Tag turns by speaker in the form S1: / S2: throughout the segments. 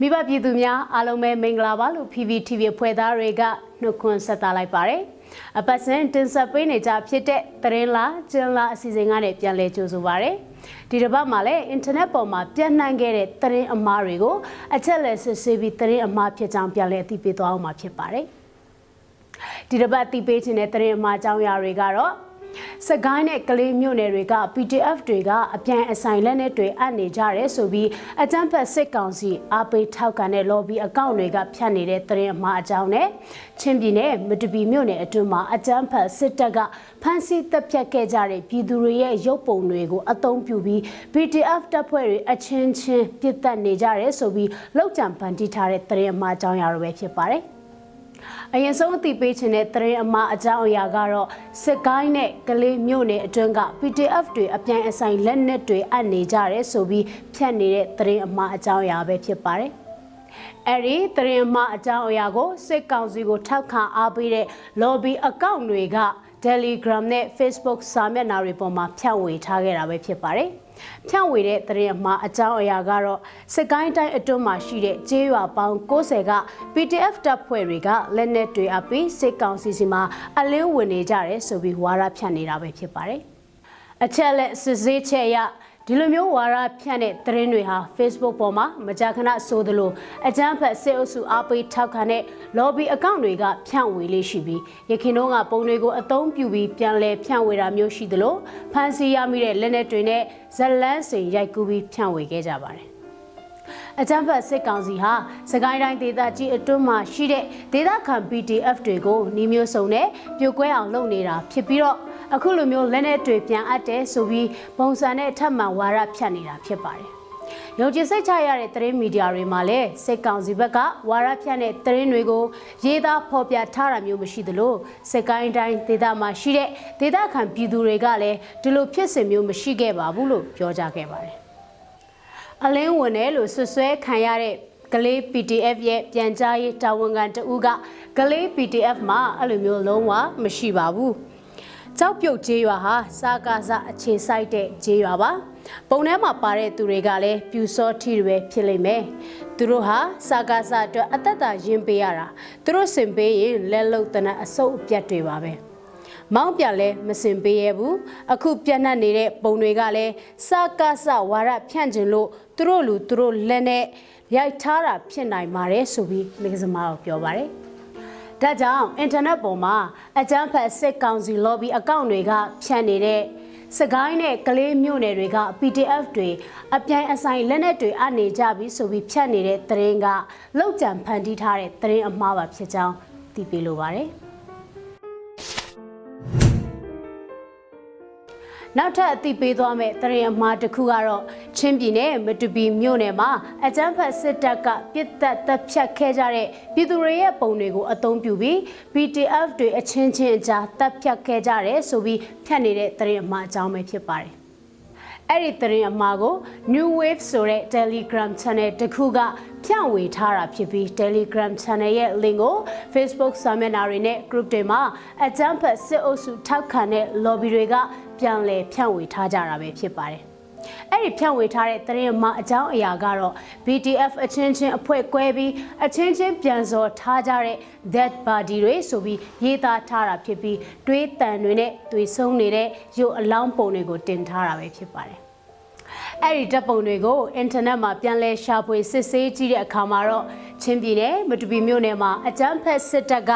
S1: မိဘပြည်သူများအားလုံးပဲမင်္ဂလာပါလို့ PPTV ဖွဲ့သားတွေကနှုတ်ခွန်းဆက်သလိုက်ပါတယ်။အပတ်စဉ်တင်ဆက်ပေးနေကြဖြစ်တဲ့သတင်းလားကျင်းလားအစီအစဉ်ကနေပြန်လည်ကြိုဆိုပါရစေ။ဒီတစ်ပတ်မှာလည်းအင်တာနက်ပေါ်မှာပြန့်နှံ့ခဲ့တဲ့သတင်းအမှားတွေကိုအချက်လက်စစ်ဆေးပြီးသတင်းအမှားဖြစ်ကြောင်းပြန်လည်အသိပေးသွားအောင်မှာဖြစ်ပါတယ်။ဒီတစ်ပတ်အသိပေးခြင်းတဲ့သတင်းအမှားအကြောင်းအရာတွေကတော့ စကိုင်းနဲ့ကလေးမြို့နယ်တွေက PDF တွေကအပြန်အဆိုင်လက်နက်တွေအပ်နေကြရဲဆိုပြီးအကြမ်းဖက်စစ်ကောင်စီအားပေးထောက်ခံတဲ့ lobby အကောင့်တွေကဖြတ်နေတဲ့သတင်းအမှားအကြောင်းနဲ့ချင်းပြည်နယ်မတူပီမြို့နယ်အတွင်းမှာအကြမ်းဖက်စစ်တပ်ကဖမ်းဆီးတပ်ဖြတ်ခဲ့ကြတဲ့ပြည်သူတွေရဲ့ရုပ်ပုံတွေကိုအသုံးပြုပြီး PDF တပ်ဖွဲ့တွေအချင်းချင်းပြစ်တက်နေကြရဲဆိုပြီးလောက်ကြံဖန်တီးထားတဲ့သတင်းအမှားအကြောင်းအရာတွေပဲဖြစ်ပါတယ်။ အရင်ဆုံးအသိပေးခြင်းတဲ့သတင်းအမှားအကြောင်းအရာကတော့စစ်ကိုင်းနဲ့ကလေးမြို့နယ်အတွင်းက PDF တွေအပြန်အဆိုင်လက်နက်တွေအပ်နေကြတယ်ဆိုပြီးဖြတ်နေတဲ့သတင်းအမှားအကြောင်းအရာပဲဖြစ်ပါတယ်။ အဲ့ဒီသတင်းအမှားအကြောင်းအရာကိုစစ်ကောင်စီကိုထောက်ခံအားပေးတဲ့ lobby အကောင့်တွေက Telegram နဲ့ Facebook စာမျက်နှာတွေပေါ်မှာဖြန့်ဝေထားခဲ့တာပဲဖြစ်ပါတယ်။ဖြန့်ဝေတဲ့သတင်းအမှားအကြောင်းအရာကတော့စစ်ကိုင်းတိုင်းအတွင်းမှာရှိတဲ့ကျေးရွာပေါင်း60က PDF တပ်ဖွဲ့တွေကလက်နက်တွေအပြီးစစ်ကောင်စီစီမှာအလင်းဝင်နေကြတယ်ဆိုပြီးဝါရဖြန့်နေတာပဲဖြစ်ပါတယ်။အချက်လက်စစ်ဆေးချက်ရ ဒီလိုမျိုးဝါရဖြန့်တဲ့သတင်းတွေဟာ Facebook ပေါ်မှာမကြာခဏဆိုသလိုအကြမ်းဖက်စစ်အုပ်စုအားပေးထောက်ခံတဲ့ lobby အကောင့်တွေကဖြန့်ဝေလေးရှိပြီးရခိုင်တော့ကပုံတွေကိုအသုံးပြုပြီးပြန်လည်ဖြန့်ဝေတာမျိုးရှိသလိုဖန်စီရမိတဲ့လက်နက်တွေနဲ့ဇလန်းစင်ရိုက်ကူးပြီးဖြန့်ဝေခဲ့ကြပါတယ်အကြမ်းဖက်စစ်ကောင်စီဟာစကိုင်းတိုင်းဒေသကြီးအတွင်းမှာရှိတဲ့ဒေသခံ PDF တွေကိုနှီးမျိုးစုံနဲ့ပြိုကွဲအောင်လုပ်နေတာဖြစ်ပြီးတော့ အခုလိုမျိုးလက်နက်တွေပြန်အပ်တယ်ဆိုပြီးပုံစံနဲ့ထပ်မံဝါရဖြတ်နေတာဖြစ်ပါတယ်။ယုံကြည်စိတ်ချရတဲ့သတင်းမီဒီယာတွေမှာလည်းစစ်ကောင်စီဘက်ကဝါရဖြန့်တဲ့သတင်းတွေကိုရေးသားဖော်ပြထားတာမျိုးမရှိသလိုစစ်ကိုင်းတိုင်းဒေသမှာရှိတဲ့ဒေသခံပြည်သူတွေကလည်းဒီလိုဖြစ်စဉ်မျိုးမရှိခဲ့ပါဘူးလို့ပြောကြားခဲ့ပါတယ်။အလင်းဝင်တယ်လို့ဆွဆွဲခံရတဲ့ကလေး PDF ရဲ့ပြန်ကြားရေးတာဝန်ခံတဦးကကလေး PDF မှာအဲ့လိုမျိုးလုံးဝမရှိပါဘူး။ ကြောက်ပြုတ်ကျေးရွာဟာစာကားစအခြေစိုက်တဲ့ကျေးရွာပါပုံထဲမှာပါတဲ့သူတွေကလည်းပြူစောထီတွေဖြစ်လိမ့်မယ်သူတို့ဟာစာကားစအတွက်အသက်တာရင်းပေးရတာသူတို့စင်ပေးရင်လက်လုံတနအဆုပ်အပြတ်တွေပါပဲမောင်းပြလဲမစင်ပေးရဘူးအခုပြတ်နှက်နေတဲ့ပုံတွေကလည်းစာကားစဝါရဖြန့်ကျင်လို့သူတို့လူသူတို့လက်နဲ့ရိုက်ထားတာဖြစ်နိုင်ပါတယ်ဆိုပြီးမိကစမားကိုပြောပါတယ် ဒါကြောင့်အင်တာနက်ပေါ်မှာအကြမ်းဖက်စစ်ကောင်စီ lobby အကောင့်တွေကဖြန့်နေတဲ့စကိုင်းနဲ့ကလေးမြို့နယ်တွေက PDF တွေအပြိုင်အဆိုင်လက်နက်တွေအနေကြပြီးဆိုပြီးဖြန့်နေတဲ့သတင်းကလောက်ကြံဖန်တီးထားတဲ့သတင်းအမှားပါဖြစ်ကြောင်းသိပေးလိုပါတယ်။ နောက်ထပ်အသိပေးသွားမယ့်တရင်အမှားတစ်ခုကတော့ချင်းပြည်နယ်မတူပီမြို့နယ်မှာအကြမ်းဖက်စစ်တပ်ကပြစ်တက်တပ်ဖြတ်ခဲ့ကြတဲ့ပြည်သူတွေရဲ့ပုံတွေကိုအသုံးပြုပြီး PTF တွေအချင်းချင်းအကြားတပ်ဖြတ်ခဲ့ကြတယ်ဆိုပြီးဖြတ်နေတဲ့တရင်အမှားအကြောင်းပဲဖြစ်ပါတယ် အဲ့ဒီသတင်းအမှားကို New Wave ဆိုတဲ့ Telegram Channel တစ်ခုကဖြန့်ဝေထားတာဖြစ်ပြီး Telegram Channel ရဲ့ link ကို Facebook စာမျက်နှာတွေနဲ့ group တွေမှာအကြမ်းဖက်စစ်အုပ်စုထောက်ခံတဲ့ lobby တွေကပြန်လည်ဖြန့်ဝေထားကြတာပဲဖြစ်ပါတယ်။ အဲ့ဒီဖြန့်ဝေထားတဲ့သတင်းမှာအကြောင်းအရာကတော့ BTF အချင်းချင်းအဖွဲ့ကွဲပြီးအချင်းချင်းပြန်စော်ထားကြတဲ့ that body တွေဆိုပြီးရေးသားထားတာဖြစ်ပြီးတွေးတန်တွေနဲ့တွေးဆုံးနေတဲ့ရုပ်အလောင်းပုံတွေကိုတင်ထားတာပဲဖြစ်ပါတယ်။အဲ့ဒီဓာတ်ပုံတွေကိုအင်တာနက်မှာပြန်လဲရှာဖွေစစ်ဆေးကြည့်တဲ့အခါမှာတော့ချင်းပြည်နယ်မတူပီမြို့နယ်မှာအကြမ်းဖက်စစ်တပ်က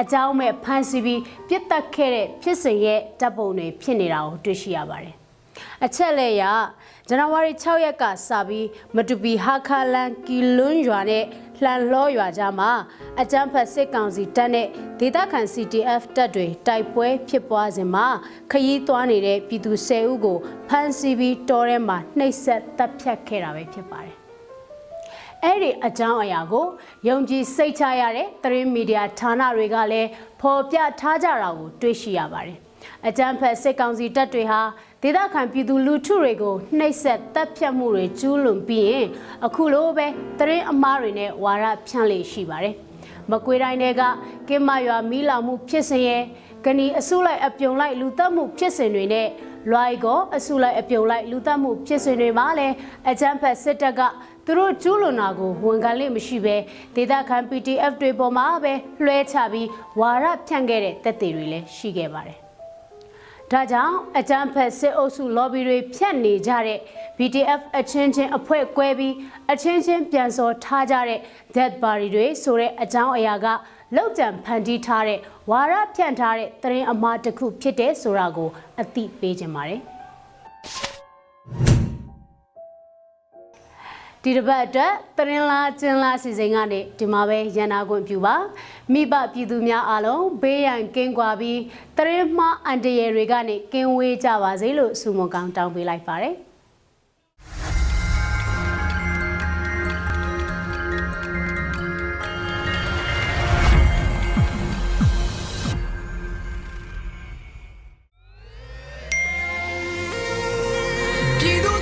S1: အကြောင်းမဲ့ဖမ်းဆီးပြီးပြစ်တက်ခဲ့တဲ့ဖြစ်စဉ်ရဲ့တပ်ပုံတွေဖြစ်နေတာကိုတွေ့ရှိရပါတယ်။ အချက်လက်ရဇန်နဝါရီ6ရက်ကစပြီးမတူပီဟာခါလန်ကီလွန်းရွာနဲ့လှန်လောရွာကြားမှာအကြမ်းဖက်စစ်ကောင်စီတပ်နဲ့ဒေသခံ CTF တပ်တွေတိုက်ပွဲဖြစ်ပွားစဉ်မှာခရီးသွားနေတဲ့ပြည်သူ10ဦးကိုဖမ်းဆီးပြီးတောထဲမှာနှိပ်စက်တပ်ဖြတ်ခဲ့တာပဲဖြစ်ပါတယ်အဲ့ဒီအကြောင်းအရာကိုယုံကြည်စိတ်ချရတဲ့သတင်းမီဒီယာဌာနတွေကလည်းဖော်ပြထားကြတာကိုတွေ့ရှိရပါတယ်။ အကြမ်းဖက်စစ်ကောင်စီတပ်တွေဟာဒေသခံပြည်သူလူထုတွေကိုနှိပ်စက်တပ်ဖြတ်မှုတွေကျူးလွန်ပြီးရင်အခုလိုပဲသတင်းအမှားတွေနဲ့ဝါရဖြန့်လေရှိပါတယ်။မကွေးတိုင်းတွေကကင်းမရွာမီးလောင်မှုဖြစ်စဉ်ရဲ့ကဏီအစုလိုက်အပြုံလိုက်လူသက်မှုဖြစ်စဉ်တွေနဲ့လွိုက်ကောအစုလိုက်အပြုံလိုက်လူသက်မှုဖြစ်စဉ်တွေမှာလည်းအကြမ်းဖက်စစ်တပ်ကသူတို့ကျူးလွန်တာကိုဝန်ခံလိမ့်မရှိပဲဒေတာခံ PDF တွေပေါ်မှာပဲလွှဲချပြီးဝါရဖြန့်ခဲ့တဲ့တက်တွေတွေလည်းရှိခဲ့ပါတယ်။ ဒါကြောင့်အကြမ်းဖက်စစ်အုပ်စု lobby တွေဖြတ်နေကြတဲ့ BTF အချင်းချင်းအဖွဲ့ကွဲပြီးအချင်းချင်းပြန်စော်ထားကြတဲ့ dead body တွေဆိုတဲ့အကြောင်းအရာကလောက်ကြံဖန်တီးထားတဲ့ဝါရဖြန့်ထားတဲ့သတင်းအမှားတစ်ခုဖြစ်တဲ့ဆိုတာကိုအသိပေးခြင်းပါတယ်။ ဒီတစ်ပတ်အတွက်သတင်းလားကျင်းလားအစီအစဉ်ကနေဒီမှာပဲရန်နာခွင့်ပြုပါမိဘပြည်သူများအားလုံးဘေးရန်ကင်းကွာပြီးသတင်းမှားအန်တရယ်တွေကနေကင်းဝေးကြပါစေလို့ဆုမွန်ကောင်းတောင်းပေးလိုက်ပါတယ်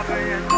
S2: ရှိမှန်ကြပဲရဲ့